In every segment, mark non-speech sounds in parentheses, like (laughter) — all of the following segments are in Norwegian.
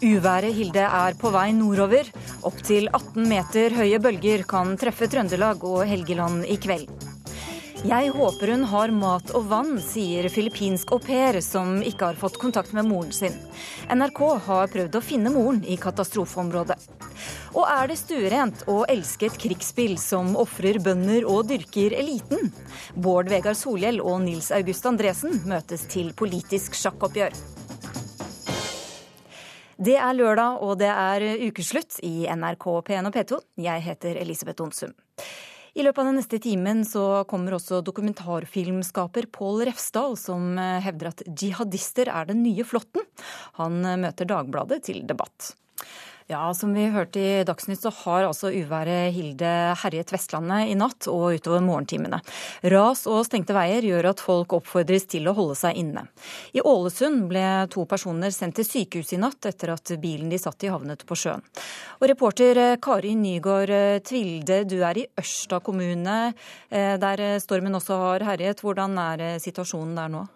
Uværet Hilde er på vei nordover. Opptil 18 meter høye bølger kan treffe Trøndelag og Helgeland i kveld. Jeg håper hun har mat og vann, sier filippinsk au pair som ikke har fått kontakt med moren sin. NRK har prøvd å finne moren i katastrofeområdet. Og er det stuerent å elske et krigsspill som ofrer bønder og dyrker eliten? Bård Vegar Solhjell og Nils August Andresen møtes til politisk sjakkoppgjør. Det er lørdag, og det er ukeslutt i NRK P1 og P2. Jeg heter Elisabeth Onsum. I løpet av den neste timen så kommer også dokumentarfilmskaper Pål Refsdal, som hevder at jihadister er den nye flåtten. Han møter Dagbladet til debatt. Ja, Som vi hørte i Dagsnytt, så har altså uværet Hilde herjet Vestlandet i natt og utover morgentimene. Ras og stengte veier gjør at folk oppfordres til å holde seg inne. I Ålesund ble to personer sendt til sykehus i natt etter at bilen de satt i havnet på sjøen. Og reporter Kari Nygaard Tvilde, du er i Ørsta kommune, eh, der stormen også har herjet. Hvordan er situasjonen der nå?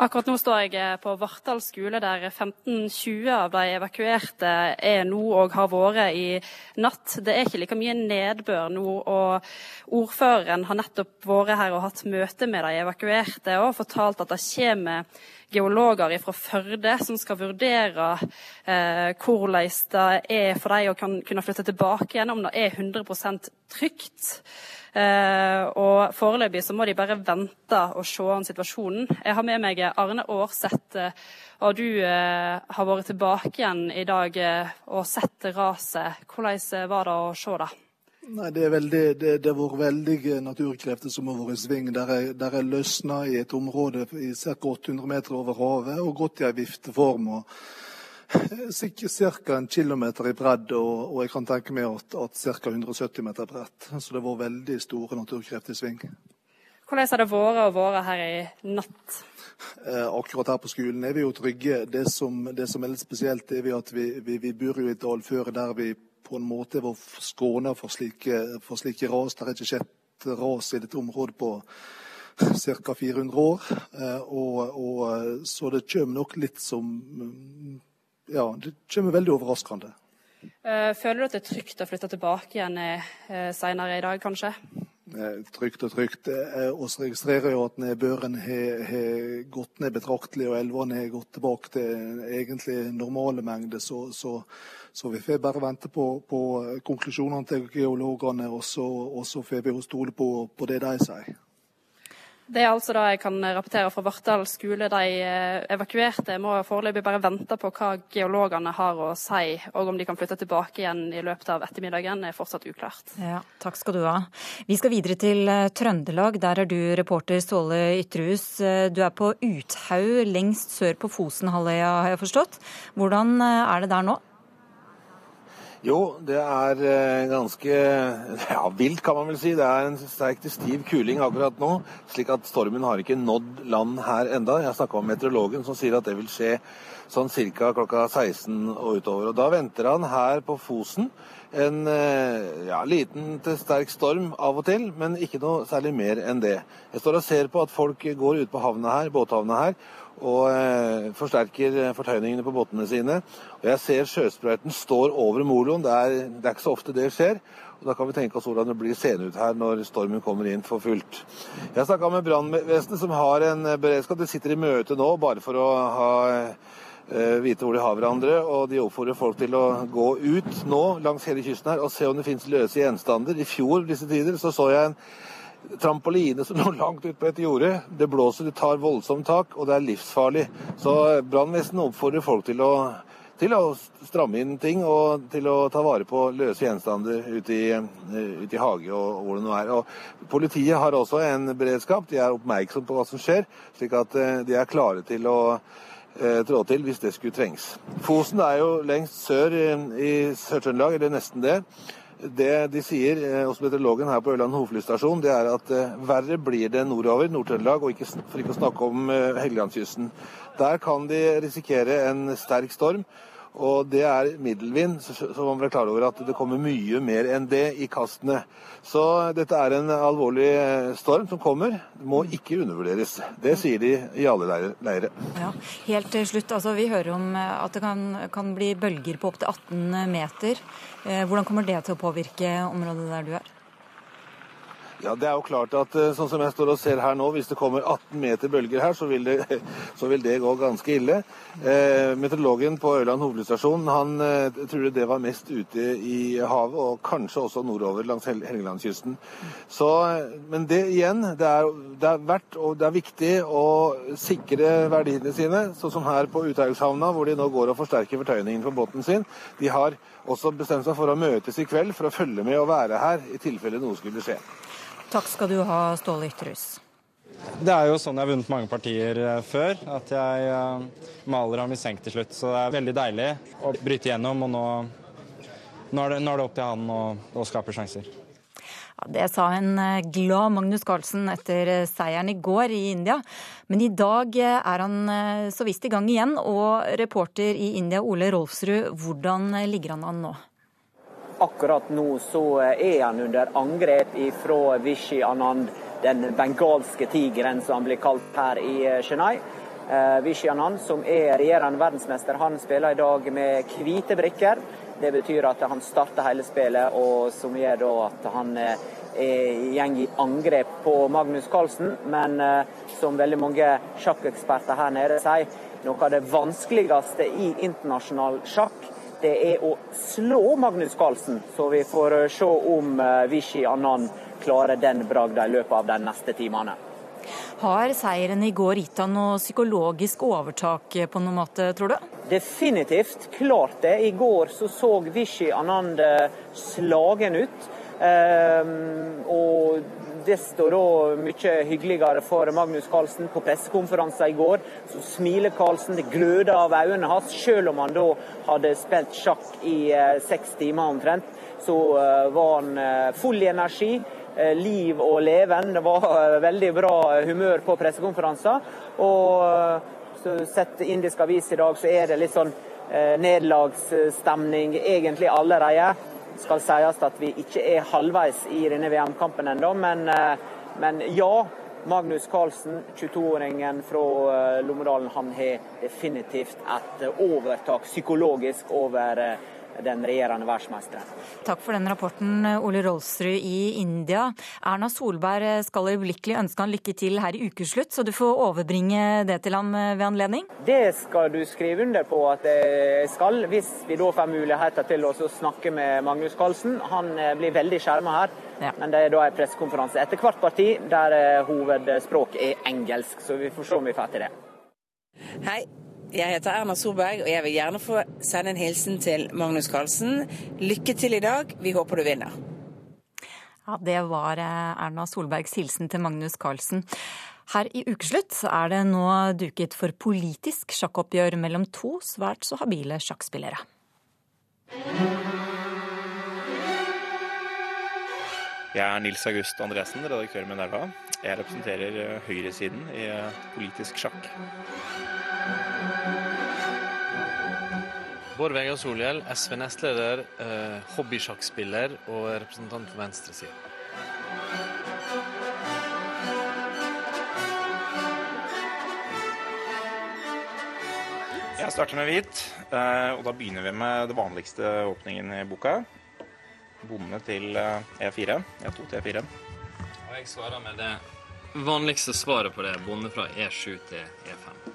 Akkurat nå står jeg eh, på Vartdal skole, der 15-20 av de evakuerte er nå og har vært i natt. Det er ikke like mye nedbør nå, og ordføreren har nettopp vært her og hatt møte med de evakuerte og fortalt at det kommer geologer fra Førde som skal vurdere eh, hvordan det er for dem å kunne flytte tilbake igjen, om det er 100% trygt. Eh, og foreløpig så må de bare vente og se an situasjonen. Jeg har med meg Arne Aarseth, eh, og du eh, har vært tilbake igjen i dag og sett raset. Hvordan var det å se det? Nei, Det, har vært veldige naturkrefter som har vært i sving. Der jeg, der er løsna i et område i ca. 800 meter over havet og gått i ei vifteform. og (laughs) Ca. en kilometer i bredd, og, og, jeg kan tenke meg at, at ca. 170 meter bredt. Så det var veldig store naturkrefter i sving. Hvordan har det vært å være her i natt? Eh, akkurat her på skolen er vi jo trygge. Det som, det som er litt spesielt, er at vi, vi, vi bor jo i et dalføre der vi på en måte var skåna for slike, for slike ras. Det har ikke skjedd ras i dette området på ca. 400 år. Eh, og, og, så det kommer nok litt som ja, det kommer veldig overraskende. Eh, føler du at det er trygt å flytte tilbake igjen eh, senere i dag, kanskje? Eh, trygt og trygt. Vi registrerer jo at nedbøren har gått ned betraktelig, og elvene har gått tilbake til egentlig normale mengder. Så, så, så, vi får bare vente på, på konklusjonene til geologene, og så, og så får vi stole på, på det de sier. Det er altså det jeg kan rapportere fra Vartdal skole. De eh, evakuerte må foreløpig bare vente på hva geologene har å si, og om de kan flytte tilbake igjen i løpet av ettermiddagen er fortsatt uklart. Ja, takk skal du ha. Vi skal videre til eh, Trøndelag. Der er du reporter Ståle Ytrehus. Eh, du er på Uthaug lengst sør på Fosenhalvøya, har jeg forstått. Hvordan er det der nå? Jo, det er eh, ganske (laughs) ja, vilt, kan man vel si. Det er en sterk til stiv kuling akkurat nå. Slik at stormen har ikke nådd land her enda. Jeg snakka med meteorologen som sier at det vil skje sånn ca. klokka 16 og utover. Og Da venter han her på Fosen en eh, ja, liten til sterk storm av og til, men ikke noe særlig mer enn det. Jeg står og ser på at folk går ut på havna her, båthavna her og eh, forsterker eh, fortøyningene på båtene sine. Og Jeg ser sjøsprøyten står over moloen. Det er, det er ikke så ofte det skjer. Og Da kan vi tenke oss hvordan det blir seende ut her når stormen kommer inn for fullt. Jeg snakka med brannvesenet, som har en eh, beredskap. De sitter i møte nå bare for å ha, vite hvor de har hverandre. Og de oppfordrer folk til å gå ut nå langs hele kysten her og se om det finnes løse gjenstander. I fjor disse tider så så jeg en trampoline som (laughs) lå langt ute på et jorde. Det blåser, det tar voldsomt tak, og det er livsfarlig. Så brannvesenet oppfordrer folk til å, til å, stramme inn ting og til å ta vare på løse gjenstander ute i, ute i hage og hvor det nå er. Og politiet har også en beredskap. De er oppmerksom på hva som skjer, slik at eh, de er klare til å eh, trå til hvis det skulle trengs. Fosen er jo lengst sør i Sør-Trøndelag, eller nesten det. Det de sier eh, hos meteorologen her på Ørland hovedflystasjon, det er at eh, verre blir det nordover, Nord-Trøndelag, og ikke, for ikke å snakke om eh, Helgelandskysten. Der kan de risikere en sterk storm. Og det er middelvind, så, man blir klar over at det kommer mye mer enn det i kastene. Så dette er en alvorlig storm som kommer. Det må ikke undervurderes. Det sier de i alle leire. Ja, helt til slutt, altså Vi hører om at det kan, kan bli bølger på opptil 18 meter. Eh, hvordan kommer det til å påvirke området der du er? Ja, Det er jo klart at eh, sånn som jeg står og ser her nå, hvis det kommer 18 meter bølger her, så vil det, (laughs) så vil det gå ganske ille. Eh, meteorologen på Ørland hovedflystasjon han eh, tror det var mest ute i havet, og kanskje også nordover langs Hel Helgelandskysten. Så, men det igjen, det er, det er verdt og det er viktig å sikre verdiene sine, sånn som her på Uthaughavna, hvor de nå går og forsterker fortøyningen på båten sin. De har også bestemt seg for å møtes i kveld for å følge med og være her i tilfelle noe skulle skje. Takk skal du ha, Ståle Ytterhus. Det er jo sånn jeg har vunnet mange partier eh, før, at jeg uh, maler ham i senk til slutt. Så det er veldig deilig å bryte gjennom, og nå, nå, er, det, nå er, det, opp til han å, å skape sjanser. Ja, det sa en eh, glad Magnus Carlsen etter seieren i går i India. Men i dag er han så visst i gang igjen, og reporter i India Ole Rolfsrud, hvordan ligger han an nå? Akkurat nå så er han under angrep fra Vishy Anand, den bengalske tigeren som han blir kalt her i eh, Chennai. Eh, Vishy Anand, som er regjerende verdensmester, han spiller i dag med hvite brikker. Det betyr at han starter hele spillet, og som gjør da at han eh, går i angrep på Magnus Carlsen. Men som veldig mange sjakkeksperter her nede sier, noe av det vanskeligste i internasjonal sjakk det er å slå Magnus Carlsen. Så vi får eh, se om Vichy Vishy Annan klarer den bragda i løpet av de neste timene. Har seieren i går gitt han noe psykologisk overtak eh, på noen måte, tror du? Definitivt. Klart det. I går så, så Vishy Anand slagen ut. Um, og desto da mye hyggeligere for Magnus Carlsen. På pressekonferansen i går så smiler Carlsen, det gløder av øynene hans. Selv om han da hadde spilt sjakk i eh, seks timer omtrent, så eh, var han eh, full i energi. Liv og leven. Det var veldig bra humør på pressekonferansen. Og sett indisk avis i dag, så er det litt sånn nederlagsstemning egentlig allerede skal sies at vi ikke er halvveis i denne VM-kampen ennå, men, eh, men, ja. Magnus Carlsen, 22-åringen fra eh, Lommedalen, han har definitivt et overtak psykologisk over eh, den regjerende verdensmesteren. Takk for den rapporten, Ole Rolsrud i India. Erna Solberg skal øyeblikkelig ønske han lykke til her i ukeslutt, så du får overbringe det til ham ved anledning? Det skal du skrive under på at jeg skal, hvis vi da får muligheter til å snakke med Magnus Carlsen. Han eh, blir veldig skjerma her. Ja. Men det er da en pressekonferanse etter hvert parti der hovedspråket hovedspråk er engelsk, så vi får se om vi får til det. Hei, jeg heter Erna Solberg, og jeg vil gjerne få sende en hilsen til Magnus Carlsen. Lykke til i dag. Vi håper du vinner. Ja, Det var eh, Erna Solbergs hilsen til Magnus Carlsen. Her i Ukeslutt er det nå duket for politisk sjakkoppgjør mellom to svært så habile sjakkspillere. Jeg er Nils August Andresen, redaktør med Nerva. Jeg representerer eh, høyresiden i eh, politisk sjakk. Bård Vegar Solhjell, SV-nestleder, eh, hobbysjakkspiller og representant for venstresida. Jeg starter med hvit, eh, og da begynner vi med det vanligste åpningen i boka. Bonde til E4. E2 til E4. Og jeg svarer med det vanligste svaret på det. Bonde fra E7 til E5.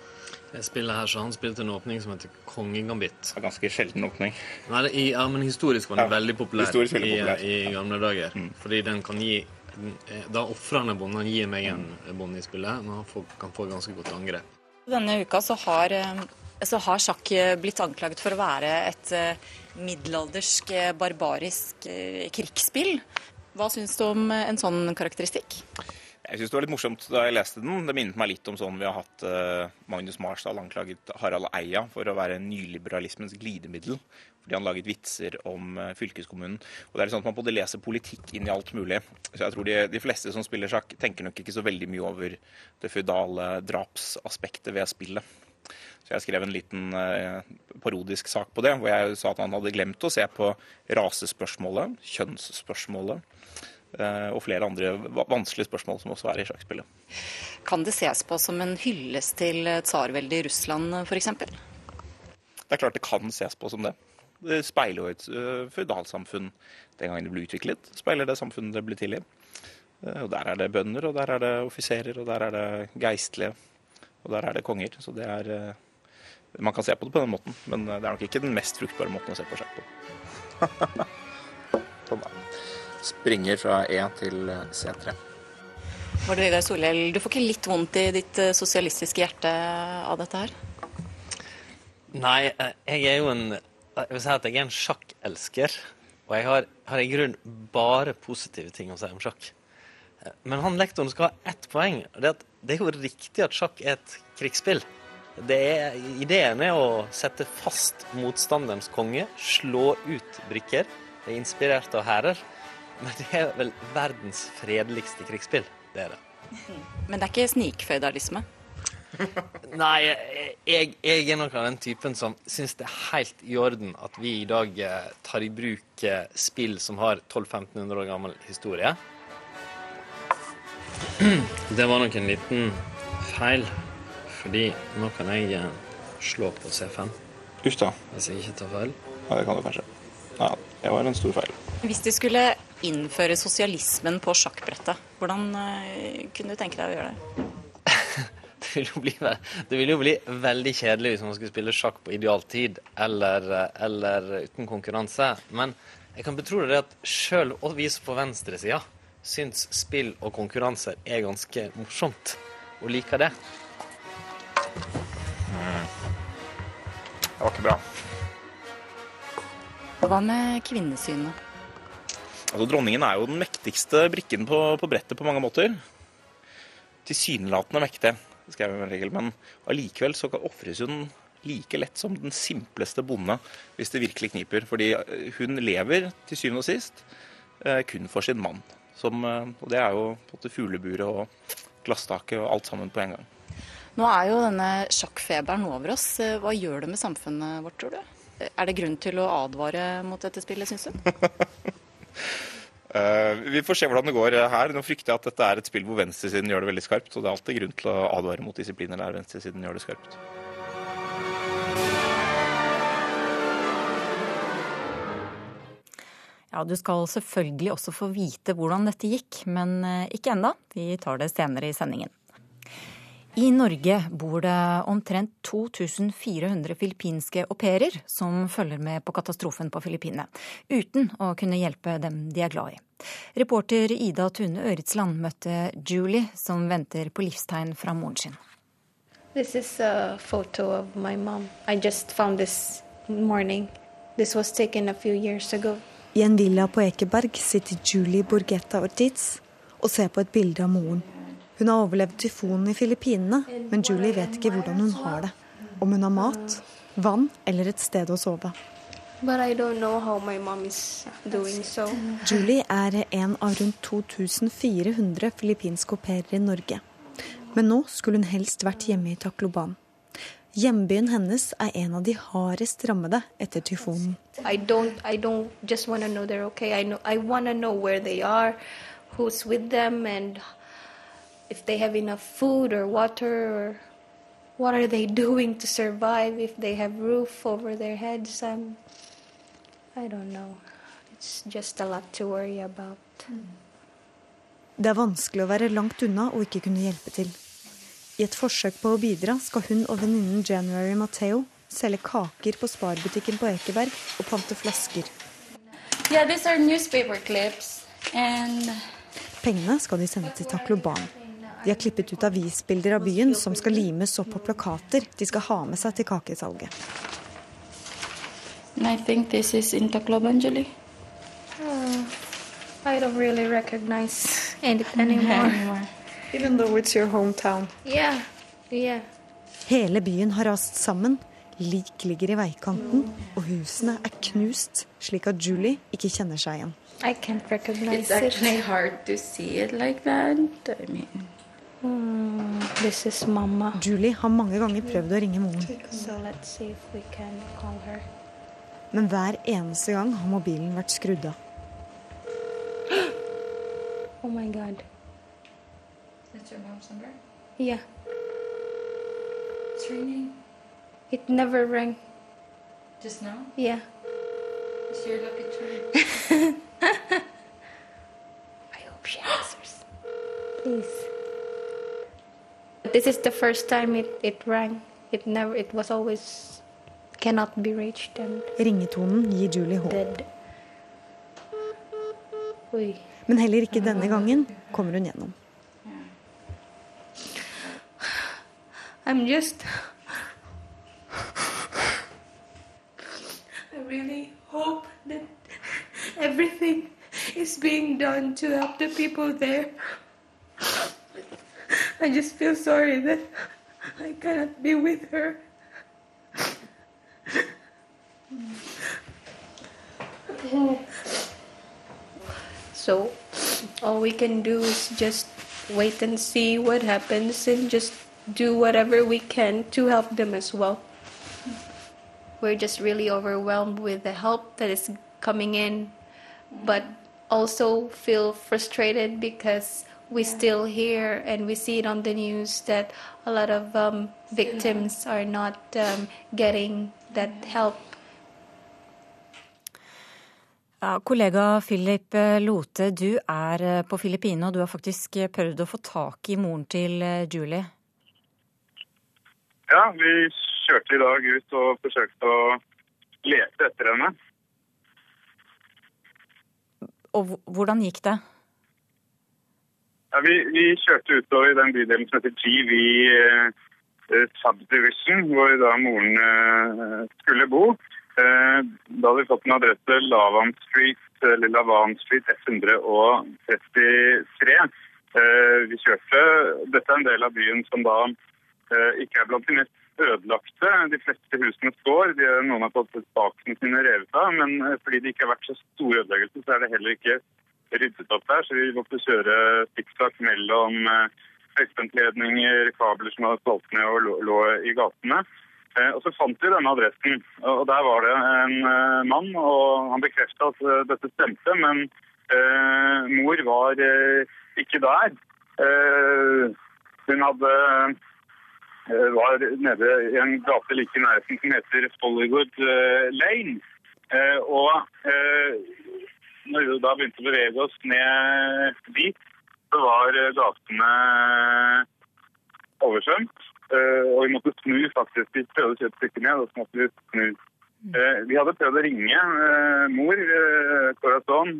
Det spillet her, så Han spilte en åpning som heter Kongegambit. Ganske sjelden åpning. Nei, i, ja, men Historisk var den ja, veldig populær, veldig populær. I, I, gamle dager. Mm. Fordi den kan gi Da ofrende bonden gir meg en bonde i spillet, men han får, kan få ganske godt angrep. Denne uka så har, eh, så har sjakk blitt anklaget for å være et eh, middelaldersk, eh, barbarisk krigsspill. Hva syns du om en sånn karakteristikk? Jeg syns det var litt morsomt da jeg leste den. Det minnet meg litt om sånn vi har hatt uh, Magnus Marsdal anklaget Harald Eia for å være nyliberalismens glidemiddel. Fordi han laget vitser om uh, fylkeskommunen. Og det er sånn at Man både leser politikk inn i alt mulig. Så jeg tror de, de fleste som spiller sjakk, tenker nok ikke så veldig mye over det føydale drapsaspektet ved spillet. Så jeg skrev en liten eh, parodisk sak på det, hvor jeg sa at han hadde glemt å se på rasespørsmålet, kjønnsspørsmålet og flere andre vanskelige spørsmål som også er i sjakkspillet. Kan det ses på som en hyllest til tsarveldet i Russland f.eks.? Det er klart det kan ses på som det. Det speiler jo et uh, føydalsamfunn den gangen det ble utviklet. Speiler det samfunnet det ble til i. Uh, og Der er det bønder, og der er det offiserer, og der er det geistlige. Og der er det konger. Så det er Man kan se på det på den måten, men det er nok ikke den mest fruktbare måten å se på sjakk på. (laughs) sånn da. Springer fra E til C3. Var det Vegard Solhjell, du får ikke litt vondt i ditt sosialistiske hjerte av dette her? Nei, jeg er jo en jeg vil si at jeg er en sjakkelsker. Og jeg har, har i grunnen bare positive ting å si om sjakk. Men han lektoren skal ha ett poeng. Det er, at det er jo riktig at sjakk er et krigsspill. Det er, ideen er å sette fast motstanderens konge, slå ut brikker. Det er inspirert av hærer. Men det er vel verdens fredeligste krigsspill. Det er det. (laughs) Men det er ikke snikføydalisme? (laughs) Nei, jeg, jeg, er nok av den typen som syns det er helt i orden at vi i dag eh, tar i bruk eh, spill som har 1200-1500 år gammel historie. (clears throat) Det var nok en liten feil, fordi nå kan jeg eh, slå på C5. Uff da. Hvis jeg ikke tar feil. Ja, det kan du kanskje. Ja, det var en stor feil. Hvis du skulle innføre sosialismen på sjakkbrettet, hvordan kunne du tenke deg å gjøre det? (laughs) det vil, bli, det vil jo bli veldig kjedelig hvis man skulle spille sjakk på idealtid eller, eller uten konkurranse. Men jeg kan betro deg at sjøl vi på venstresida syns spill og konkurranser er ganske morsomt, og liker det. Mm. Det var ikke bra. Hva med kvinnesynet? Altså, dronningen er jo den mektigste brikken på, på brettet på mange måter. Tilsynelatende mektig skrev jeg en regel, men allikevel så ofres hun like lett som den simpleste bonde hvis det virkelig kniper. Fordi eh, hun lever til syvende og sist eh, kun for sin mann. Som, eh, og det er jo både fugleburet og glasstaket og alt sammen på en gang. Nå er jo denne sjakkfeberen over oss. Hva gjør det med samfunnet vårt, tror du? Er det grunn til å advare mot dette spillet, syns du? (laughs) Uh, vi får se hvordan det går her. Nå frykter jeg at dette er et spill hvor venstresiden gjør det veldig skarpt. Og det er alltid grunn til å advare mot disipliner der venstresiden gjør det skarpt. Ja, Du skal selvfølgelig også få vite hvordan dette gikk, men eh, ikke enda. Vi tar det senere i sendingen. I Norge bor det omtrent 2400 filippinske au pairer som følger med på katastrofen på Filippinene, uten å kunne hjelpe dem de er glad i. Reporter Ida Tune Øritsland møtte Julie, som venter på livstegn fra moren sin. This is a photo of my mom. I just found this morning. This was taken a few years ago. I en villa på Ekeberg sitter Julie Borgetta Ortiz og ser på et bilde av moren. Hun har overlevd tyfonen i Filippinene, men Julie vet ikke hvordan hun har det. Om hun har mat, vann eller et sted å sove. Doing, so. Julie er en av rundt 2400 filippinske au pairer i Norge. Men nå skulle hun helst vært hjemme i Takloban. Hjembyen hennes er en av de hardest rammede etter tyfonen. I don't, I don't just want to know they're okay. I, know, I want to know where they are, who's with them, and if they have enough food or water or what are they (laughs) doing to survive if they have roof over their heads I'm, I don't know it's just a lot to worry about Det er vanskelig å være langt unna og ikke kunne hjelpe til. I et forsøk på å bidra skal hun og venninnen January Matteo selge kaker på sparbutikken på Ekeberg og pante flasker. Yeah, these are newspaper clips and Pengene skal de sende til Takloban. De har klippet ut avisbilder av byen som skal limes opp på plakater de skal ha med seg til kakesalget. I think this is in Tacloban, Oh, I don't really recognize (laughs) it anymore. Even though it's your hometown. Yeah, yeah. Hele byen har rast sammen. Lik ligger i veikanten, og husene er knust, slik at Julie ikke kjenner seg igjen. I can't recognize It's actually hard to see it like that. I mean, Hmm. This is Mama. Julie har mange ganger prøvd å ringe moren. So let's see if we can call her. Men hver eneste gang har mobilen vært skrudd av. (gasps) Oh my god. That's your mom's number? Yeah. It's ringing. It never rang. Just now? Yeah. It's your lucky charm. (laughs) I hope she answers. Please. This is the first time it, it rang. It never it was always cannot be reached and Ringetonen gir Julie håp. dead. Oi. Men heller ikke denne gangen kommer hun gjennom. I'm just. I really hope that everything is being done to help the people there. I just feel sorry that I cannot be with her. So, all we can do is just wait and see what happens and just do whatever we can to help them as well. We're just really overwhelmed with the help that is coming in, but also feel frustrated because we still hear and we see it on the news that a lot of um, victims are not um, getting that help Ja, kollega Philip Lote, du er eh, på Filippinene, og du har faktisk prøvd å få tak i moren til eh, Julie. Ja, vi kjørte i dag ut og forsøkte å lete etter henne. Og hvordan gikk det? Ja, vi, vi kjørte utover i den bydelen som heter GV eh, Subdivision, hvor da moren eh, skulle bo. Eh, da hadde vi fått en adresse Lavan Street, eller Lavan Street 133. Eh, vi kjørte Dette er en del av byen som da eh, ikke er blant de mest ødelagte. De fleste husene står. De, noen har fått takene sine revet av. Men eh, fordi det ikke har vært så store ødeleggelser, så er det heller ikke ryddet opp der. Så vi måtte kjøre sikksakk mellom eh, høyspentledninger, kabler som hadde falt ned og lå, i gatene. Eh, Og så fant vi denne adressen, og der var det en eh, mann, og han bekreftet at dette stemte, men eh, mor var eh, ikke der. Eh, hun hadde var nede i en gate like i nærheten som heter Hollywood eh, Lane. Og når vi da begynte å bevege oss ned dit, så var eh, gatene oversvømt. Eh, og vi måtte snu faktisk. Vi prøvde å kjøre et stykke ned, og så måtte vi snu. Eh, vi hadde prøvd å ringe mor, Corazon,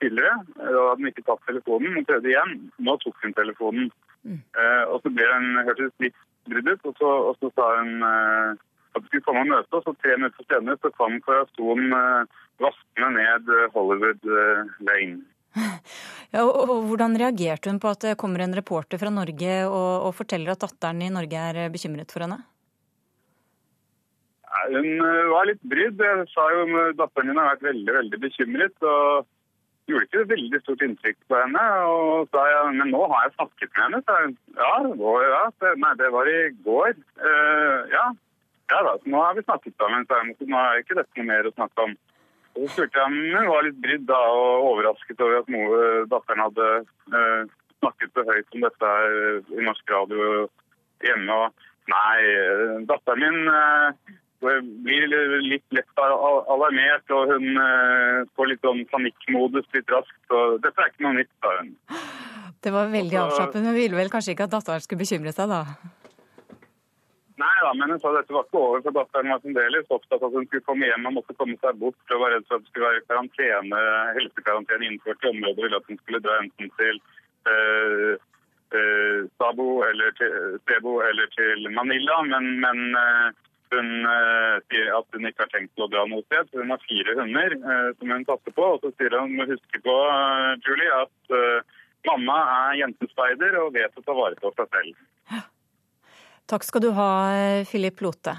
tidligere. Da hadde hun ikke tatt telefonen. Hun prøvde igjen. Nå tok hun telefonen. Eh, og så ble hun hørtes litt brudd ut, og så, og så sa hun at vi skulle komme og møte oss. Og tre minutter senere så kom Corazon eh, vaskende ned eh, Hollywood eh, Lane. Ja, og, og hvordan reagerte hun på at det kommer en reporter fra Norge og, og forteller at datteren i Norge er bekymret for henne? Ja, Hun var litt brydd. Jeg sa jo at datteren min har vært veldig veldig bekymret. og gjorde ikke veldig stort inntrykk på henne. Og sa jeg, men nå har jeg snakket med henne. sa hun. Ja, var, ja. Så, Nei, det var i går. Uh, ja. Ja da, så nå har vi snakket sammen. sa hun. Så nå er ikke dette noe mer å snakke om. Og så spurte jeg om hun var litt brydd da, og overrasket over at noe, datteren hadde eh, snakket så høyt om dette i norsk radio hjemme. Og nei, eh, datteren min eh, blir litt lett alarmert, og hun eh, får litt sånn panikkmodus litt raskt. Og dette er ikke noe nytt, sa hun. Det var veldig avslappende, men ville vel kanskje ikke at datteren skulle bekymre seg, da? Nei da, men hun sa dette var ikke over, for datteren var fremdeles opptatt av at hun skulle komme hjem og måtte komme seg bort, og var redd for at det skulle være karantene, helsekarantene innført i området, ville at hun skulle dra enten til øh, øh, Sabo eller til Sebo eller til Manila, men, men øh, hun sier at hun ikke har tenkt til å dra noe sted, hun har fire hunder som hun passer på, og så sier hun, må huske på, Julie, at mamma er jentespeider og vet å ta vare på seg selv. Takk skal du ha, Philip Lote.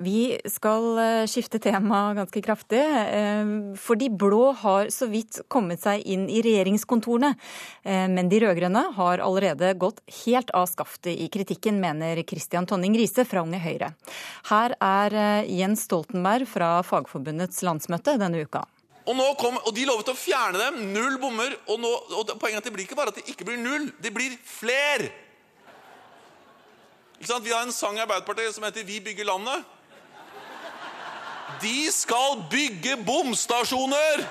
Vi skal eh, skifte tema ganske kraftig, eh, for de blå har så vidt kommet seg inn i regjeringskontorene. Eh, men de rød-grønne har allerede gått helt av skaftet i kritikken, mener Christian Tonning Riise fra Unge Høyre. Her er Jens Stoltenberg fra Fagforbundets landsmøte denne uka. Og, kom, og, De lovet å fjerne dem. Null bommer. Og, nå, og poenget blir ikke bare at det ikke blir null, det blir fler. Vi har en sang i Arbeiderpartiet som heter 'Vi bygger landet'. De skal bygge bomstasjoner!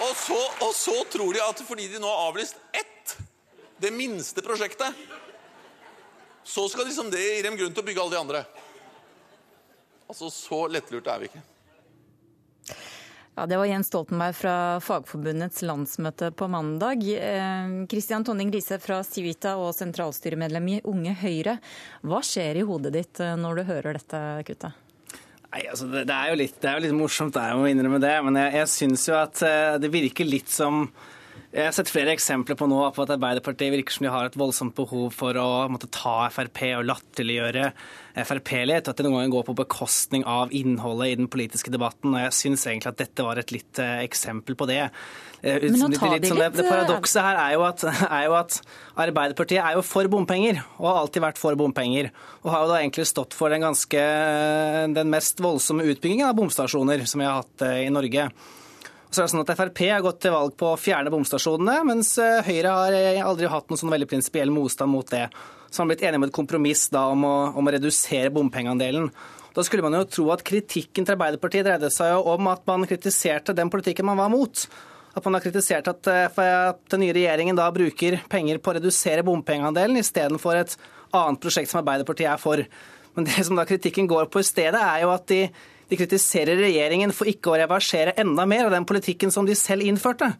Og så, og så, tror de at fordi de nå har avlyst ett, det minste prosjektet, så skal liksom det gi dem grunn til å bygge alle de andre. Altså, Så lettlurt er vi ikke. Ja, Det var Jens Stoltenberg fra Fagforbundets landsmøte på mandag. Kristian eh, Tonning Riise fra Civita og sentralstyremedlem i Unge Høyre. Hva skjer i hodet ditt eh, når du hører dette kuttet? Nei, altså det, det, er jo litt, det er jo litt morsomt, jeg må innrømme det. Men jeg, jeg syns jo at eh, det virker litt som jeg har sett flere eksempler på nå på at Arbeiderpartiet virker som de har et voldsomt behov for å måtte ta Frp og latterliggjøre FRP-lighet. At det noen ganger går på bekostning av innholdet i den politiske debatten. og Jeg syns egentlig at dette var et litt uh, eksempel på det. Eh, tar de sånn. Det, det paradokset her er jo, at, er jo, at, Arbeiderpartiet er jo for bompenger, og har alltid vært for bompenger. Og har jo da egentlig stått for den, ganske, den mest voldsomme utbyggingen av bomstasjoner som vi har hatt i Norge. Så er det sånn at Frp har gått til valg på å fjerne bomstasjonene, mens eh, Høyre har eh, aldri hatt noen sånn veldig prinsipiell motstand mot det. Så man har blitt enige om et kompromiss da, om, å, om å redusere bompengeandelen. Da skulle man jo tro at kritikken til Arbeiderpartiet dreide seg om at man kritiserte den politikken man var mot. At man har kritisert at, eh, at den nye regjeringen da bruker penger på å redusere bompengeandelen istedenfor et annet prosjekt som Arbeiderpartiet er for. Men det som da kritikken går på i stedet, er jo at de de kritiserer regjeringen for ikke å reversere enda mer av den politikken som de selv innførte.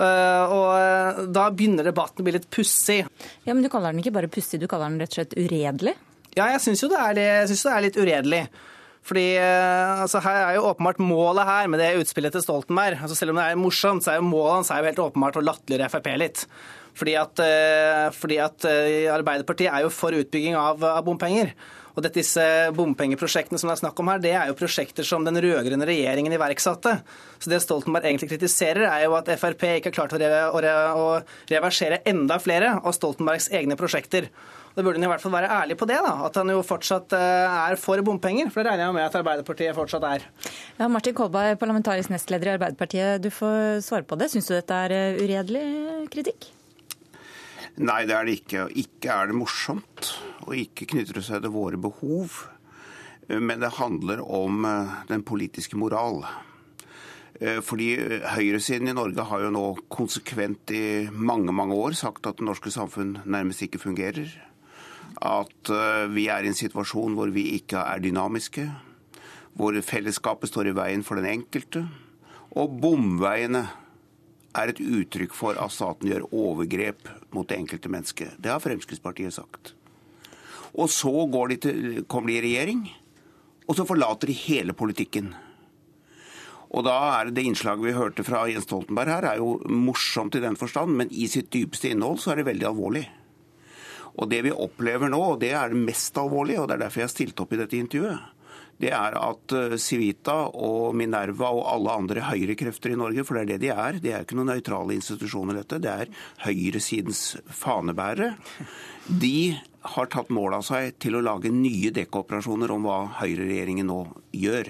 Eh, og eh, da begynner debatten å bli litt pussig. Ja, Men du kaller den ikke bare pussig, du kaller den rett og slett uredelig? Ja, jeg syns jo det er, det, det er litt uredelig. Fordi eh, altså, her er jo åpenbart Målet her med det utspillet til Stoltenberg altså, Selv om det er morsomt, så er jo målet hans er jo helt åpenbart å latterliggjøre Frp litt. Fordi at, fordi at, Arbeiderpartiet er jo for utbygging av, av bompenger. Og dette, disse bompengeprosjektene som det er snakk om her, det er jo prosjekter som den rød-grønne regjeringen iverksatte. Så det Stoltenberg egentlig kritiserer, er jo at Frp ikke har klart å, re å, re å reversere enda flere av Stoltenbergs egne prosjekter. Da burde han i hvert fall være ærlig på det, da, at han jo fortsatt eh, er for bompenger. For det regner jeg med at Arbeiderpartiet fortsatt er. Ja, Martin Kolberg, parlamentarisk nestleder i Arbeiderpartiet, du får svare på det. Syns du dette er eh, uredelig kritikk? Nei, det er det ikke. Ikke er det morsomt, og ikke knytter seg til våre behov. Men det handler om eh, den politiske moral. Eh, fordi eh, Høyresiden i Norge har jo nå konsekvent i mange mange år sagt at det norske samfunn nærmest ikke fungerer. At vi er i en situasjon hvor vi ikke er dynamiske. Hvor fellesskapet står i veien for den enkelte. Og bomveiene er et uttrykk for at staten gjør overgrep mot det enkelte mennesket. Det har Fremskrittspartiet sagt. Og så de til, kommer de i regjering, og så forlater de hele politikken. Og da er det innslaget vi hørte fra Jens Stoltenberg her, er jo morsomt i den forstand, men i sitt dypeste innhold så er det veldig alvorlig. Og det vi opplever nå, og det er det mest alvorlige, og det er derfor jeg har stilt opp i dette intervjuet, det er at eh, Civita og Minerva og alle andre høyrekrefter i Norge, for det er det de er, det er ikke noen nøytrale institusjoner, dette, det er høyresidens fanebærere, de har tatt mål av seg til å lage nye dekkoperasjoner om hva høyreregjeringen nå gjør.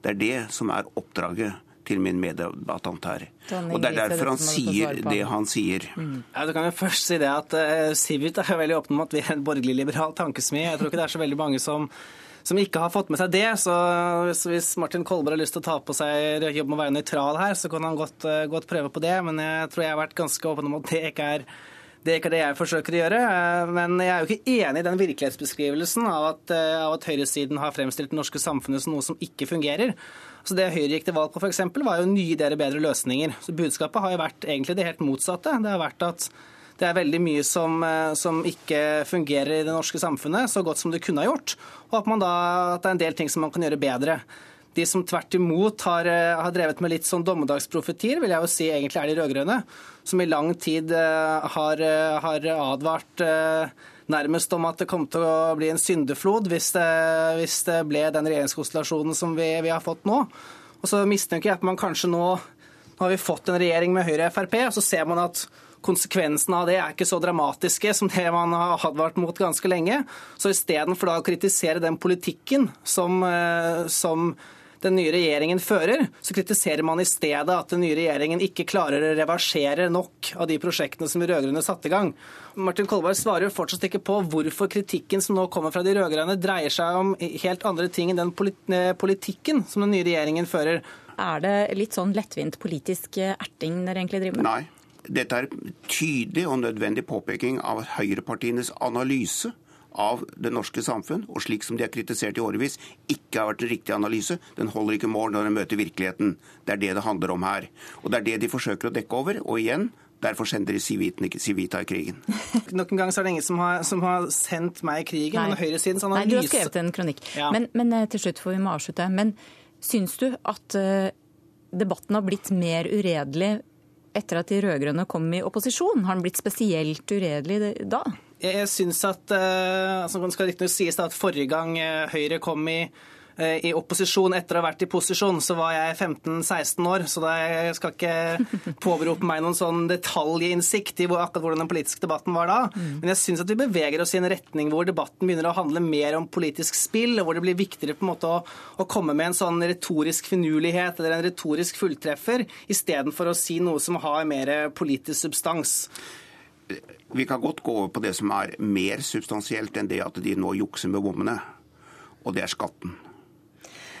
Det er det som er oppdraget til min meddebattant her. Og Det er derfor han sier det han sier. Mm. Ja, du kan jo først si det at uh, Civita er veldig åpen om at vi er en borgerlig-liberal tankesmi. Jeg tror ikke det er så veldig mange som som ikke har fått med seg det. Så hvis Martin Kolberg har lyst til å ta på seg jobb med å være nøytral her, så kan han godt, eh, godt, prøve på det. Men jeg tror jeg har vært ganske åpen om at det ikke er det er ikke det jeg forsøker å gjøre. Eh, men jeg er jo ikke enig i den virkelighetsbeskrivelsen av at, eh, av at høyresiden har fremstilt det norske samfunnet som noe som ikke fungerer. Så Det Høyre gikk til valg på, f.eks., var jo nye ideer og bedre løsninger. Så Budskapet har jo vært egentlig det helt motsatte. Det har vært at det er veldig mye som, eh, som, ikke fungerer i det norske samfunnet så godt som det kunne ha gjort, og at, da, at, det er en del ting som man kan gjøre bedre. De som tvert imot har, eh, har drevet med litt sånn dommedagsprofetier, vil jeg jo si egentlig er de rød-grønne, som i lang tid eh, har, har advart nærmest om at det kom til å bli en syndeflod hvis det, hvis det ble den regjeringskonstellasjonen som vi, vi har fått nå. Og så mistenker jeg at man kanskje nå Nå har vi fått en regjering med Høyre og Frp, og så ser man at konsekvensene av det er ikke så dramatiske som det man har advart mot ganske lenge. Så istedenfor å kritisere den politikken som, eh, som den nye regjeringen fører, så kritiserer man i stedet at den nye regjeringen ikke klarer å reversere nok av de prosjektene som de rød-grønne satte i gang. Martin Kolberg svarer jo fortsatt ikke på hvorfor kritikken som nå kommer fra de rød-grønne, dreier seg om helt andre ting enn den eh, politikken som den nye regjeringen fører. Er det litt sånn lettvint politisk erting dere egentlig driver med? Nei. Dette er tydelig og nødvendig påpeking av høyrepartienes analyse av det norske samfunn, og slik som de har kritisert i årevis, ikke har vært en riktig analyse. Den holder ikke mål når den møter virkeligheten. Det er det det handler om her. Og det er det de forsøker å dekke over. Og igjen, Derfor sender de Civita i krigen. (laughs) Nok en gang så er det ingen som har, som har sendt meg i krigen, Nei. men høyresidens analyse Nei, du har skrevet en kronikk. Ja. Men, men eh, til slutt får vi må avslutte. Men syns du at eh, debatten har blitt mer uredelig etter at de rød-grønne kom i opposisjon? Har den blitt spesielt uredelig da? Jeg syns at eh, altså skal riktignok sies at forrige gang eh, Høyre kom i, i opposisjon etter å ha vært i posisjon, så var jeg 15-16 år, så jeg skal ikke (laughs) påberope meg noen sånn detaljinnsikt i akkurat hvordan den politiske debatten var da. Men jeg syns at vi beveger oss i en retning hvor debatten begynner å handle mer om politisk spill, og hvor det blir viktigere på en måte å, å komme med en sånn retorisk finurlighet eller en retorisk fulltreffer, istedenfor å si noe som har mer politisk substans. Vi kan godt gå over på det som er mer substansielt enn det at de nå jukser med bommene, og det er skatten.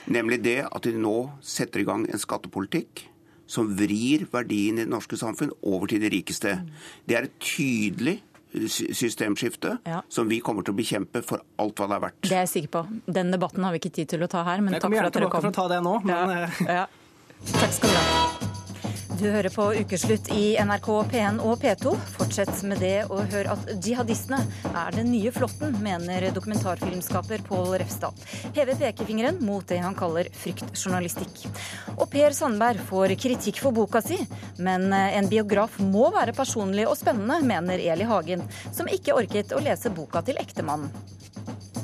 Nemlig det at de nå setter i gang en skattepolitikk som vrir verdien i det norske samfunn over til de rikeste. Det er et tydelig systemskifte Ja. som vi kommer til å bekjempe for alt hva det er verdt. Det er jeg sikker på. Den debatten har vi ikke tid til å ta her, men takk for at dere kom. Jeg kommer gjerne tilbake for å ta det nå, men ja. Ja. Takk skal du ha. Du hører på Ukeslutt i NRK P1 og P2. Fortsett med det og hør at jihadistene er den nye flåtten, mener dokumentarfilmskaper Pål Refstad. Hever pekefingeren mot det han kaller fryktjournalistikk. Og Per Sandberg får kritikk for boka si, men en biograf må være personlig og spennende, mener Eli Hagen, som ikke orket å lese boka til ektemannen.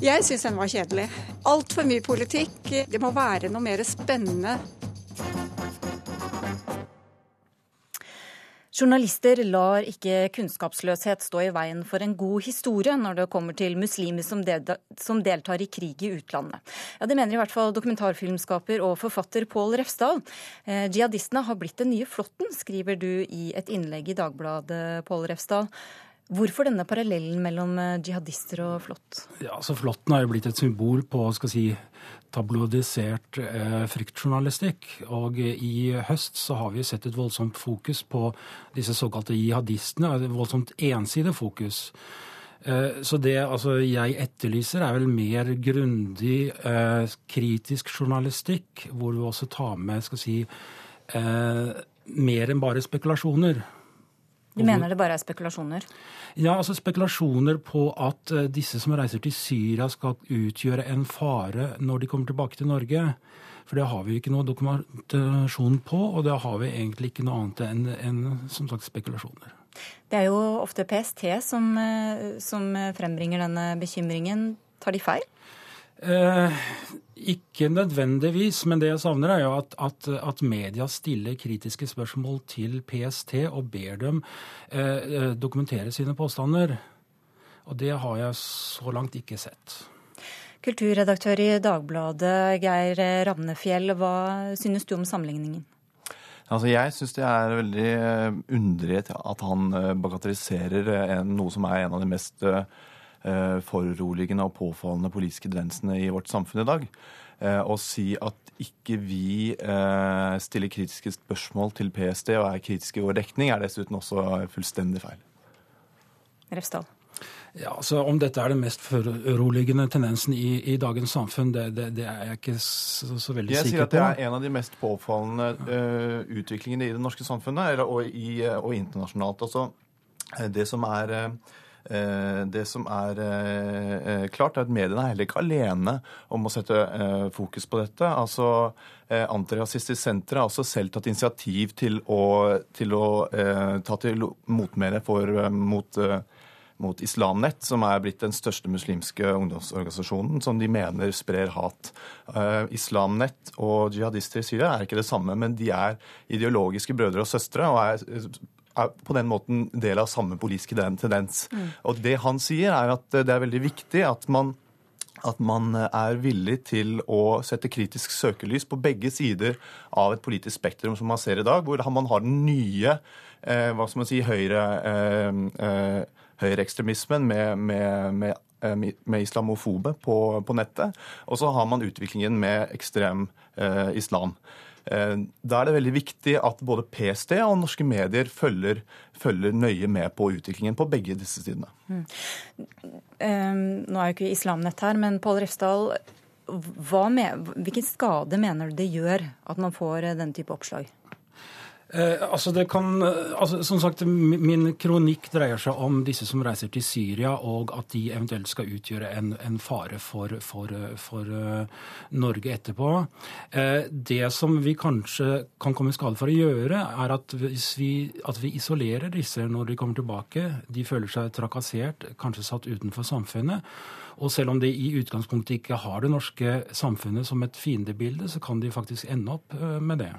Jeg syns den var kjedelig. Altfor mye politikk. Det må være noe mer spennende. Journalister lar ikke kunnskapsløshet stå i veien for en god historie når det kommer til muslimer som, delta, som deltar i krig i utlandet. Ja, Det mener i hvert fall dokumentarfilmskaper og forfatter Pål Refsdal. Eh, jihadistene har blitt den nye flåtten, skriver du i et innlegg i Dagbladet, Pål Refsdal. Hvorfor denne parallellen mellom eh, jihadister og flått? Ja, altså Flåtten har jo blitt et symbol på skal si, tabloidisert eh, fryktjournalistikk. Og eh, i høst så har vi sett et voldsomt fokus på disse såkalte jihadistene. Et voldsomt ensidig fokus. Eh, så det altså, jeg etterlyser, er vel mer grundig kritisk journalistikk, hvor vi også tar med skal si, mer enn bare spekulasjoner. Du mener det bare er spekulasjoner? Ja, altså spekulasjoner på at eh, disse som reiser til Syria skal utgjøre en fare når de kommer tilbake til Norge. For det har vi ikke noe dokumentasjon på, og det har vi egentlig ikke noe annet enn enn, som sagt spekulasjoner. Det er jo ofte PST som, eh, som frembringer denne bekymringen. Tar de feil? Eh, ikke nødvendigvis, men det jeg savner er jo at, at, at media stiller kritiske spørsmål til PST og ber dem eh, eh, dokumentere sine påstander. Og det har jeg så langt ikke sett. Kulturredaktør i Dagbladet, Geir Ravnefjell, hva synes du om sammenligningen? Altså, jeg syns det er veldig eh, underlig at han bagatelliserer noe som er en av de mest foruroligende og påfallende politiske tendensene i vårt samfunn i dag. Eh, Å si at ikke vi eh, stiller kritiske spørsmål til PST og er kritiske i vår dekning, er dessuten også fullstendig feil. Refsdal? Ja, altså Om dette er den mest foruroligende tendensen i, i dagens samfunn, det, det, det er jeg ikke så, så veldig Jeg sier at det er en av de mest påfallende uh, utviklingene i det norske samfunnet, eller, og, i, eh, og internasjonalt. Altså, eh, det som er eh, det som er eh, eh, klart, er at mediene er heller ikke alene om å sette eh, fokus på dette. Altså, eh, Antirasistisk Senter har også selv tatt initiativ til å, til å eh, ta til motmæle eh, mot, eh, mot Islamnett, som er blitt den største muslimske ungdomsorganisasjonen, som de mener sprer hat. Islamnett og jihadister i Syria er ikke det samme, men de er ideologiske brødre og søstre. og er er på den måten del av samme politiske tendens. Mm. Og Det han sier, er at det er veldig viktig at man at man er villig til å sette kritisk søkelys på begge sider av et politisk spektrum som man ser i dag, hvor man har den nye eh, hva skal man si, høyre, eh, eh, høyreekstremismen med, med, med, eh, med islamofobe på, på, nettet. Og så har man utviklingen med ekstrem eh, islam. Eh, da er det veldig viktig at både PST og norske medier følger, følger nøye med på utviklingen på begge disse sidene. Mm. Nå er jo ikke Islamnett her, men Pål Refsdal, hvilken skade mener du det gjør at man får denne type oppslag? Eh, altså det kan, eh, altså som sagt, Min kronikk dreier seg om disse som reiser til Syria, og at de eventuelt skal utgjøre en, en fare for, for, for uh, Norge etterpå. Eh, det som vi kanskje kan komme i skade for å gjøre, er at, vi, at vi isolerer disse når de kommer tilbake. De føler seg trakassert, kanskje satt utenfor samfunnet. Og selv om de i utgangspunktet ikke har det norske samfunnet som et fiendebilde, så kan de faktisk ende opp med det.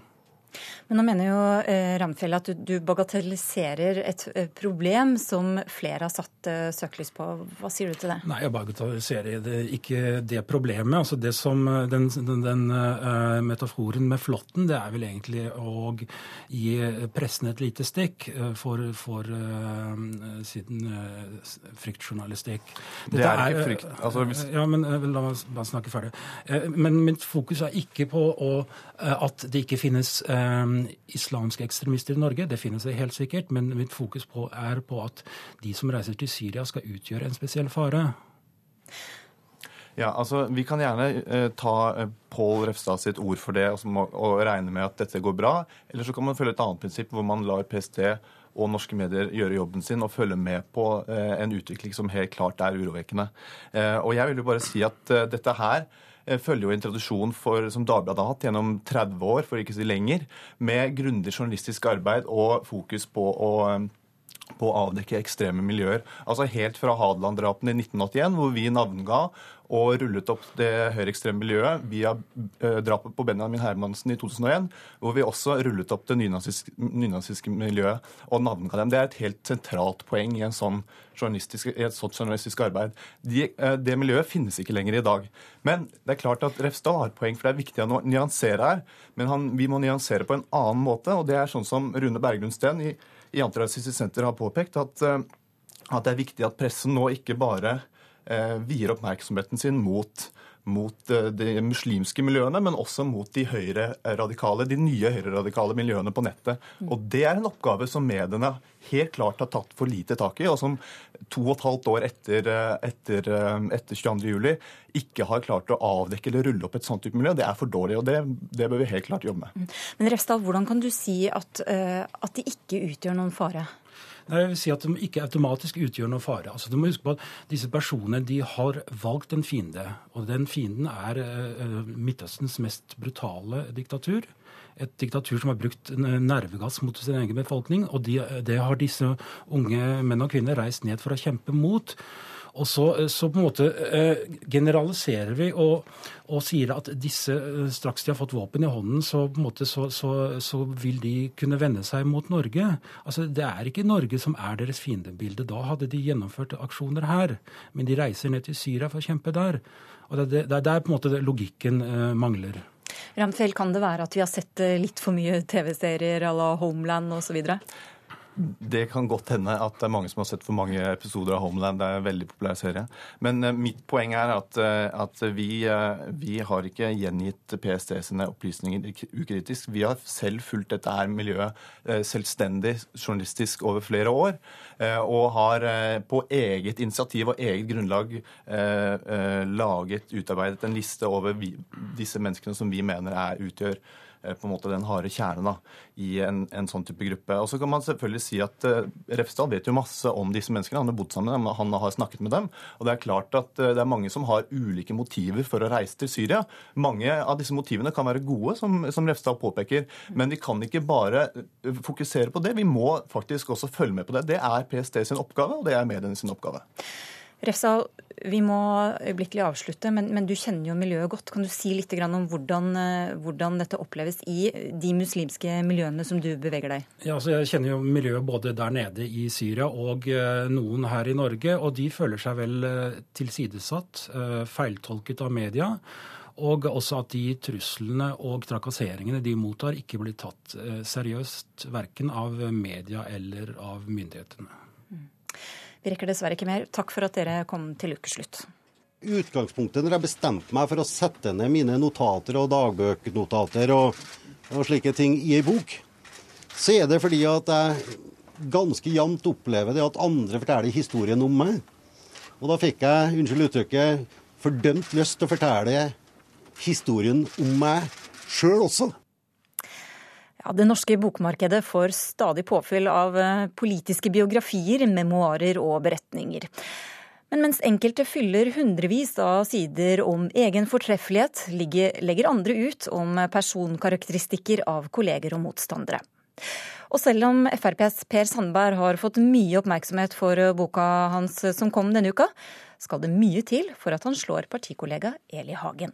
Men nå mener jo eh, Ramfjell at du, du, bagatelliserer et eh, problem som flere har satt uh, søkelys på. Hva sier du til det? Nei, jeg bagatelliserer det, ikke det problemet. Altså det som, Den, den, den uh, metaforen med flåtten, det er vel egentlig å gi pressen et lite stikk for, for, uh, siden fryktjournalistikk. det er, er ikke frykt. Altså, hvis... Ja, men la meg snakke ferdig. men mitt fokus er ikke på å, at det ikke finnes eh, islamske ekstremister i Norge. Det finnes det helt sikkert. Men mitt fokus på er på at de som reiser til Syria, skal utgjøre en spesiell fare. Ja, altså Vi kan gjerne eh, ta eh, Pål Refstad sitt ord for det altså, og regne med at dette går bra. Eller så kan man følge et annet prinsipp hvor man lar PST og norske medier gjøre jobben sin og følge med på eh, en utvikling som helt klart er urovekkende. Eh, og jeg vil jo bare si at eh, dette her følger jo en tradisjon for, som Dagbladet har hatt gjennom 30 år, for ikke å si lenger, med grundig journalistisk arbeid og fokus på å på å avdekke ekstreme miljøer. Altså Helt fra Hadeland-drapene i 1981, hvor vi navnga og rullet opp det høyreekstreme miljøet via uh, drapet på Benjamin Hermansen i 2001, hvor vi også rullet opp det nynazistiske, miljøet og navnga dem. Det er et helt sentralt poeng i, sånn i et sånt journalistisk arbeid. De, uh, det miljøet finnes ikke lenger i dag. Men det er klart at Refsdal har poeng, for det er viktig å nyansere her. Men han, vi må nyansere på en annen måte, og det er sånn som Rune Berglund i, i Antirasistisk Senter har påpekt, at, uh, at det er viktig at pressen nå ikke bare Eh, vier oppmerksomheten sin mot, mot eh, de muslimske miljøene, men også mot de høyre-radikale, de nye høyreradikale miljøene på nettet. Mm. Og Det er en oppgave som mediene helt klart har tatt for lite tak i, og som to og et halvt år etter, eh, etter, etter 22.07 ikke har klart å avdekke eller rulle opp et sånt type miljø. Det er for dårlig, og det, det bør vi helt klart jobbe med. Mm. Men Refstad, hvordan kan du si at, at de ikke utgjør noen fare? Nei, jeg vil si at de ikke automatisk utgjør noen fare. Altså, du må huske på at Disse personene de har valgt en fiende, og den fienden er uh, Midtøstens mest brutale diktatur. Et diktatur som har brukt nervegass mot sin egen befolkning. Og de, det har disse unge menn og kvinner reist ned for å kjempe mot. Og så, eh, så, på en måte eh, generaliserer vi og, og, sier at disse, eh, straks de har fått våpen i hånden, så, måte, så, så, vil de kunne vende seg mot Norge. Altså, Det er ikke Norge som er deres fiendebilde. Da hadde de gjennomført aksjoner her. Men de reiser ned til Syria for å kjempe der. Og Det, er der på en måte logikken mangler. Ramfjell, kan det være at vi har sett litt for mye TV-serier à la Homeland osv.? Det kan godt hende at det er mange som har sett for mange episoder av Homeland. Det er en veldig populær serie. Men uh, mitt poeng er at, uh, at vi, uh, vi, har ikke gjengitt PST sine opplysninger ukritisk. Vi har selv fulgt dette her miljøet selvstendig journalistisk over flere år. Og har på eget initiativ og eget grunnlag laget, utarbeidet en liste over disse menneskene som vi mener er, utgjør eh, på en måte den harde kjernen da, i en, en, sånn type gruppe. Og så kan man selvfølgelig si at uh, Refsdal vet jo masse om disse menneskene. Han har bodd sammen med dem, han har snakket med dem. Og det er klart at uh, det er mange som har ulike motiver for å reise til Syria. Mange av disse motivene kan være gode, som, som Refsdal påpeker, men vi kan ikke bare fokusere på det. Vi må faktisk også følge med på det. Det er PST sin oppgave, og det er mediene sin oppgave. Refsal, vi må øyeblikkelig avslutte, men, men, du kjenner jo miljøet godt. Kan du si litt om hvordan, eh, hvordan, dette oppleves i de muslimske miljøene som du beveger deg Ja, altså Jeg kjenner jo miljøet både der nede i Syria og eh, noen her i Norge. Og de føler seg vel eh, tilsidesatt, feiltolket av media. Og også at de truslene og trakasseringene de mottar, ikke blir tatt seriøst verken av media eller av myndighetene. Vi rekker dessverre ikke mer. Takk for at dere kom til ukeslutt. Utgangspunktet når jeg bestemte meg for å sette ned mine notater og dagbøknotater og, og slike ting i ei bok, så er det fordi at jeg ganske jevnt opplever det at andre forteller historien om meg. Og da fikk jeg, unnskyld uttrykket, fordømt lyst til å fortelle historien om meg sjøl også. Ja, det norske bokmarkedet får stadig påfyll av eh, politiske biografier, memoarer og beretninger. Men mens enkelte fyller hundrevis av sider om egen fortreffelighet, legger andre ut om personkarakteristikker av kolleger og motstandere. Og selv om FrPs Per Sandberg har fått mye oppmerksomhet for boka hans som kom denne uka, skal det mye til for at han slår partikollega Eli Hagen.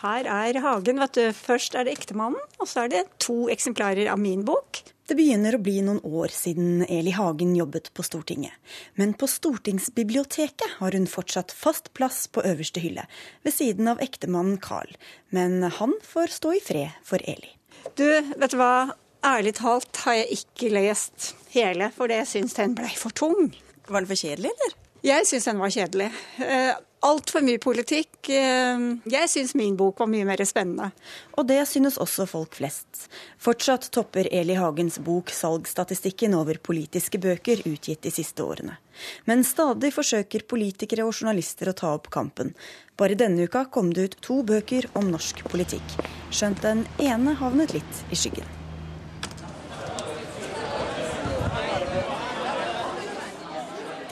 Her er hagen. vet du. Først er det ektemannen, og så er det to eksemplarer av min bok. Det begynner å bli noen år siden Eli Hagen jobbet på Stortinget. Men på stortingsbiblioteket har hun fortsatt fast plass på øverste hylle, ved siden av ektemannen Carl. Men han får stå i fred for Eli. Du, vet du hva. Ærlig talt har jeg ikke lest hele, for det syns den blei for tung. Var den for kjedelig, eller? Jeg syns den var kjedelig. Eh, altfor mye politikk. Eh, jeg syns min bok var mye mer spennende. Og det synes også folk flest. Fortsatt topper Eli Hagens bok salgsstatistikken over politiske bøker utgitt de siste årene. Men stadig forsøker politikere og journalister å ta opp kampen. Bare denne uka kom det ut to bøker om norsk politikk, skjønt den ene havnet litt i skyggen.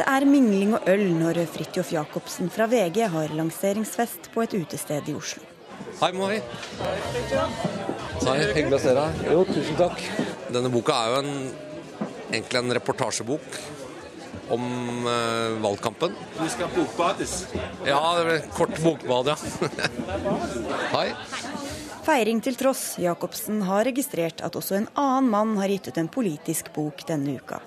Det er mingling og øl når Fridtjof Jacobsen fra VG har lanseringsfest på et utested i Oslo. Hei, Mari. Hei, Hei, hyggelig å se deg. Jo, tusen takk. Denne boka er jo en, egentlig en reportasjebok om eh, valgkampen. Du skal bokbades? Ja, det blir kort bokbad, ja. (laughs) Hei. Feiring til tross, Jacobsen har registrert at også en annen mann har gitt ut en politisk bok denne uka.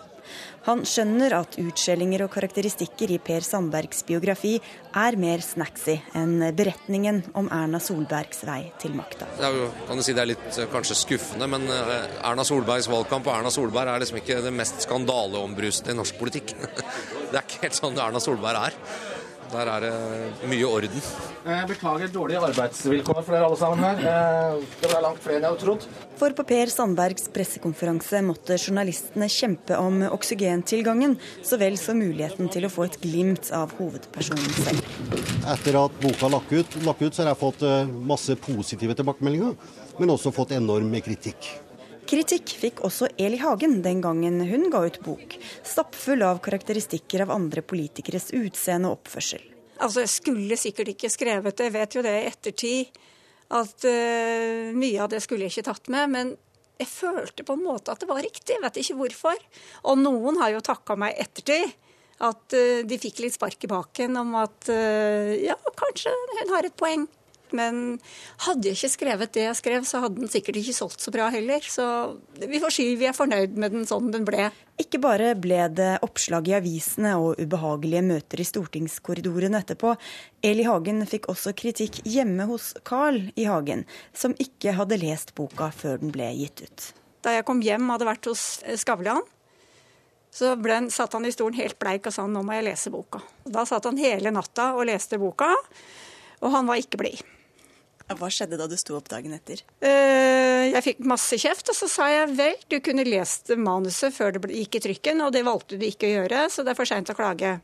Han skjønner at utskjellinger og karakteristikker i Per Sandbergs biografi er mer snacksy enn beretningen om Erna Solbergs vei til makta. Ja, kan du si det er litt eh, kanskje skuffende, men eh, Erna Solbergs valgkamp og Erna Solberg er liksom ikke det mest skandaleombrusende i norsk politikk. (laughs) Det er ikke helt sånn Erna Solberg er. Der er det mye orden. Jeg beklager dårlige arbeidsvilkår for dere alle sammen her. Eh, det ble langt flere enn jeg hadde trodd. For på Per Sandbergs pressekonferanse måtte journalistene kjempe om oksygentilgangen, så vel som muligheten til å få et glimt av hovedpersonen selv. Etter at boka lakk ut, lakk ut, så har jeg fått eh, masse positive tilbakemeldinger, men også fått enorm kritikk. Kritikk fikk også Eli Hagen den gangen hun ga ut bok, stappfull av karakteristikker av andre politikeres utseende og oppførsel. Altså, Jeg skulle sikkert ikke skrevet det, jeg vet jo det i ettertid, at uh, mye av det skulle jeg ikke tatt med. Men jeg følte på en måte at det var riktig, jeg vet ikke hvorfor. Og noen har jo takka meg ettertid. At uh, de fikk litt spark i baken om at uh, ja, kanskje hun har et poeng. Men hadde jeg ikke skrevet det jeg skrev, så hadde den sikkert ikke solgt så bra heller. Så vi får si vi er fornøyd med den sånn den ble. Ikke bare ble det oppslag i avisene og ubehagelige møter i stortingskorridorene etterpå. Eli Hagen fikk også kritikk hjemme hos Carl I. Hagen, som ikke hadde lest boka før den ble gitt ut. Da jeg kom hjem, hadde vært hos Skavlan. Så ble, satt han i stolen helt bleik og sa nå må jeg lese boka. Da satt han hele natta og leste boka, og han var ikke blid. Hva skjedde da du sto opp dagen etter? Eh, jeg fikk masse kjeft, og så sa jeg vel, du kunne lest manuset før det gikk i trykken, og det valgte du ikke å gjøre, så det er for seint å klage.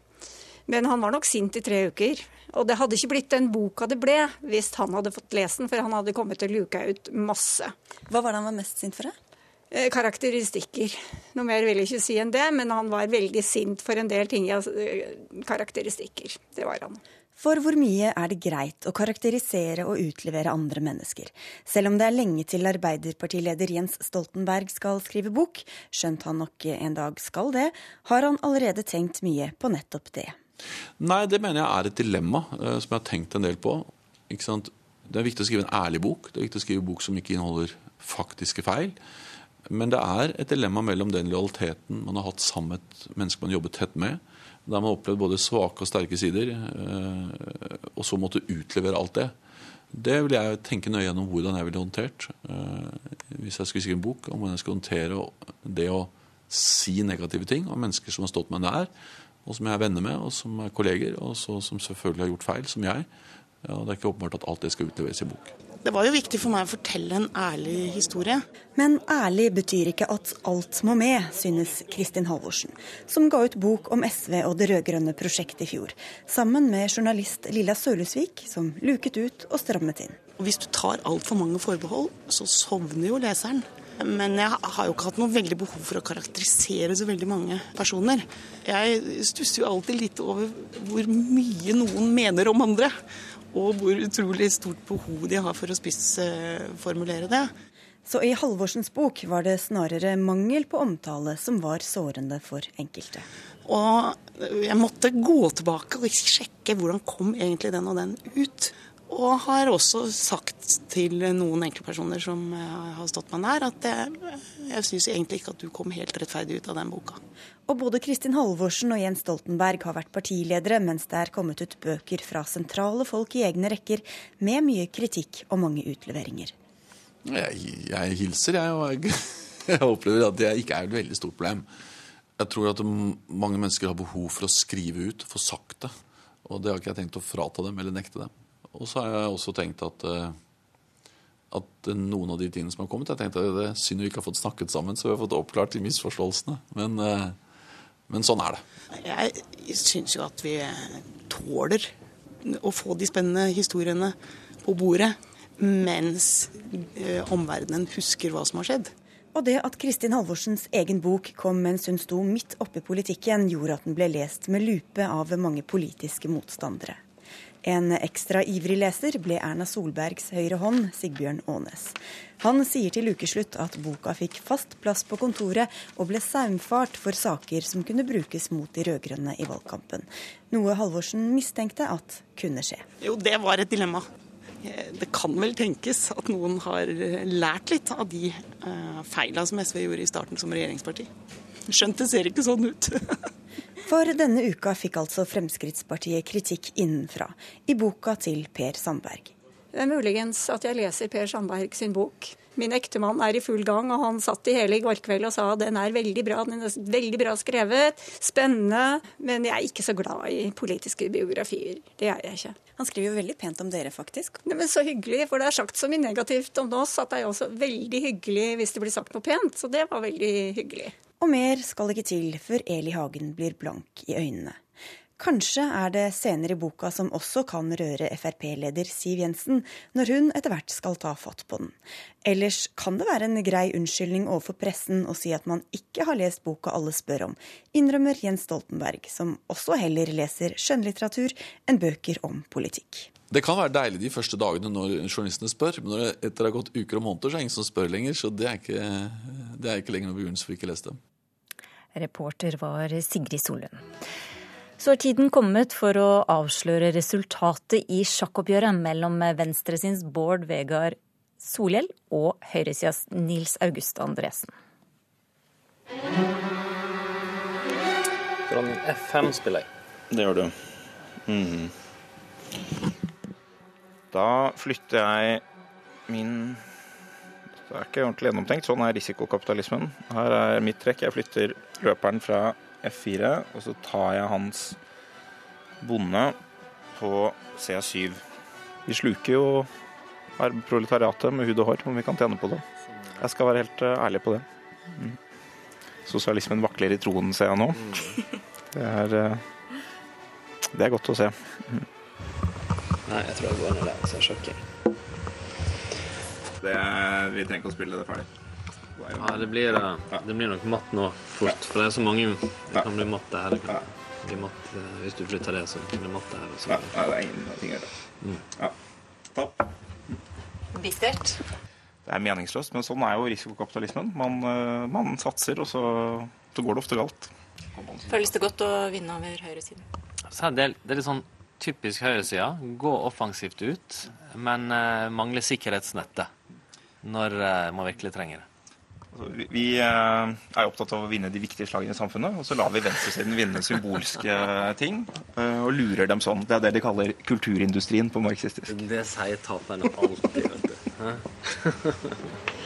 Men han var nok sint i tre uker. Og det hadde ikke blitt den boka det ble hvis han hadde fått lese den, for han hadde kommet til å luke ut masse. Hva var det han var mest sint for? Det? Eh, karakteristikker. Noe mer vil jeg ikke si enn det, men han var veldig sint for en del ting. Eh, karakteristikker. Det var han. For hvor mye er det greit å karakterisere og utlevere andre mennesker? Selv om det er lenge til Arbeiderpartileder Jens Stoltenberg skal skrive bok, skjønt han nok en dag skal det, har han allerede tenkt mye på nettopp det. Nei, det mener jeg er et dilemma uh, som jeg har tenkt en del på. Det er viktig å skrive en ærlig bok. Det er viktig å skrive en bok som ikke inneholder faktiske feil. Men det er et dilemma mellom den lojaliteten man har hatt sammen med et menneske man jobbet tett med, der man opplevde opplevd både svake og sterke sider, uh, og så måtte utlevere alt det. Det vil jeg tenke nøye gjennom hvordan jeg ville håndtert uh, hvis jeg skulle skrive en bok om hvordan jeg skulle håndtere det å si negative ting om mennesker som har stått meg nær, og som jeg er venner med, og som er kolleger, og som selvfølgelig har gjort feil, som jeg. Ja, det er ikke åpenbart at alt det skal utleveres i bok. Det var jo viktig for meg å fortelle en ærlig historie. Men ærlig betyr ikke at alt må med, synes Kristin Halvorsen, som ga ut bok om SV og det rød-grønne prosjektet i fjor, sammen med journalist Lilla Sølhusvik, som luket ut og strammet inn. Hvis du tar altfor mange forbehold, så sovner jo leseren. Men jeg har jo ikke hatt noe veldig behov for å karakterisere så veldig mange personer. Jeg stusser jo alltid litt over hvor mye noen mener om andre. Og hvor utrolig stort behov de har for å spissformulere det. Så i Halvorsens bok var det snarere mangel på omtale som var sårende for enkelte. Og jeg måtte gå tilbake og sjekke hvordan kom egentlig den og den ut. Og har også sagt til noen enkeltpersoner som eh, har stått meg nær, at jeg, jeg syns egentlig ikke at du kom helt rettferdig ut av den boka. Og både Kristin Halvorsen og Jens Stoltenberg har vært partiledere, mens det er kommet ut bøker fra sentrale folk i egne rekker med mye kritikk og mange utleveringer. Jeg, jeg hilser, jeg. Og jeg, (laughs) jeg opplever at det ikke er et veldig stort problem. Jeg tror at mange mennesker har behov for å skrive ut, få sagt det. Og det har ikke jeg tenkt å frata dem eller nekte dem. Og så har jeg også tenkt at, eh, at noen av de tingene som har kommet Jeg tenkte at det er synd vi ikke har fått snakket sammen, så vi har fått oppklart de misforståelsene. Men, eh, men sånn er det. Jeg syns jo at vi tåler å få de spennende historiene på bordet mens eh, omverdenen husker hva som har skjedd. Og det at Kristin Halvorsens egen bok kom mens hun sto midt oppe i politikken, gjorde at den ble lest med lupe av mange politiske motstandere. En ekstra ivrig leser ble Erna Solbergs høyre hånd, Sigbjørn Aanes. Han sier til ukeslutt at boka fikk fast plass på kontoret og ble saumfart for saker som kunne brukes mot de rød-grønne i valgkampen. Noe Halvorsen mistenkte at kunne skje. Jo, det var et dilemma. Det kan vel tenkes at noen har lært litt av de uh, feila som SV gjorde i starten som regjeringsparti. Skjønt det ser ikke sånn ut. (laughs) For denne uka fikk altså Fremskrittspartiet kritikk innenfra, i boka til Per Sandberg. Det er muligens at jeg leser Per Sandberg sin bok. Min ektemann er i full gang, og han satt i hele i går kveld og sa den er veldig bra. Den er veldig bra skrevet, spennende, men jeg er ikke så glad i politiske biografier. Det er jeg ikke. Han skriver jo veldig pent om dere, faktisk. Nei, men Så hyggelig, for det er sagt så mye negativt om oss at det er også veldig hyggelig hvis det blir sagt noe pent. Så det var veldig hyggelig. Og mer skal ikke til før Eli Hagen blir blank i øynene. Kanskje er det senere i boka som også kan røre Frp-leder Siv Jensen, når hun etter hvert skal ta fatt på den. Ellers kan det være en grei unnskyldning overfor pressen å si at man ikke har lest boka alle spør om, innrømmer Jens Stoltenberg, som også heller leser skjønnlitteratur enn bøker om politikk. Det kan være deilig de første dagene når journalistene spør, men når det etter har gått uker og måneder, så er det ingen som spør lenger. Så det er ikke, det er ikke lenger noen begrunnelse for ikke å lese dem. Reporter var Sigrid Solund. Så er tiden kommet for å avsløre resultatet i sjakkoppgjøret mellom venstresins Bård Vegar Solhjell og høyresidas Nils August Andresen. Dronning F5 spiller jeg. Det gjør du. Mm. Da flytter jeg min Det er ikke ordentlig gjennomtenkt. Sånn er risikokapitalismen. Her er mitt trekk. Jeg flytter løperen fra F4, og så tar jeg hans bonde på C7. Vi sluker jo proletariatet med hud og hår, om vi kan tjene på det. Jeg skal være helt eh, ærlig på det. Mm. Sosialismen vakler i troen, ser jeg nå. Det er, eh, Det er godt å se. Nei, jeg tror jeg går ned der, så er sjakking. Det, vi trenger ikke å spille det ferdig. Ja, det blir, eh, det blir nok matt nå fort, for det er så mange Det kan bli matt her Det kan bli matt, eh, hvis du flytter det, så kan det bli matt her Og så. Ja, det er ingenting å gjøre. Mm. Ja. Bittert. Det er meningsløst, men sånn er jo risikokapitalismen. Man, eh, man satser, og så, så går det ofte galt. Føles det godt å vinne over høyresiden? Så er det, det er litt sånn typisk høyresida. Gå offensivt ut, men mangler sikkerhetsnettet når uh, man virkelig trenger det. Altså, vi vi eh, er opptatt av å vinne de viktige slagene i samfunnet, og så lar vi venstresiden vinne symbolske ting eh, og lurer dem sånn. Det er det de kaller kulturindustrien på marxistisk. Det sier taperne alltid, vet du. (laughs)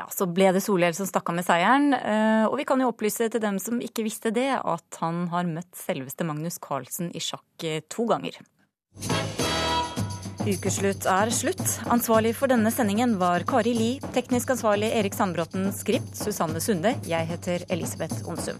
Ja, Så ble det Solhjell som stakk av med seieren. eh, Og vi kan jo opplyse til dem som ikke visste det, at han har møtt selveste Magnus Carlsen i sjakk eh, to ganger. Ukeslutt er slutt. Ansvarlig for denne sendingen var Kari Li, teknisk ansvarlig Erik Sandbråten, skript Susanne Sunde. Jeg heter Elisabeth Onsum.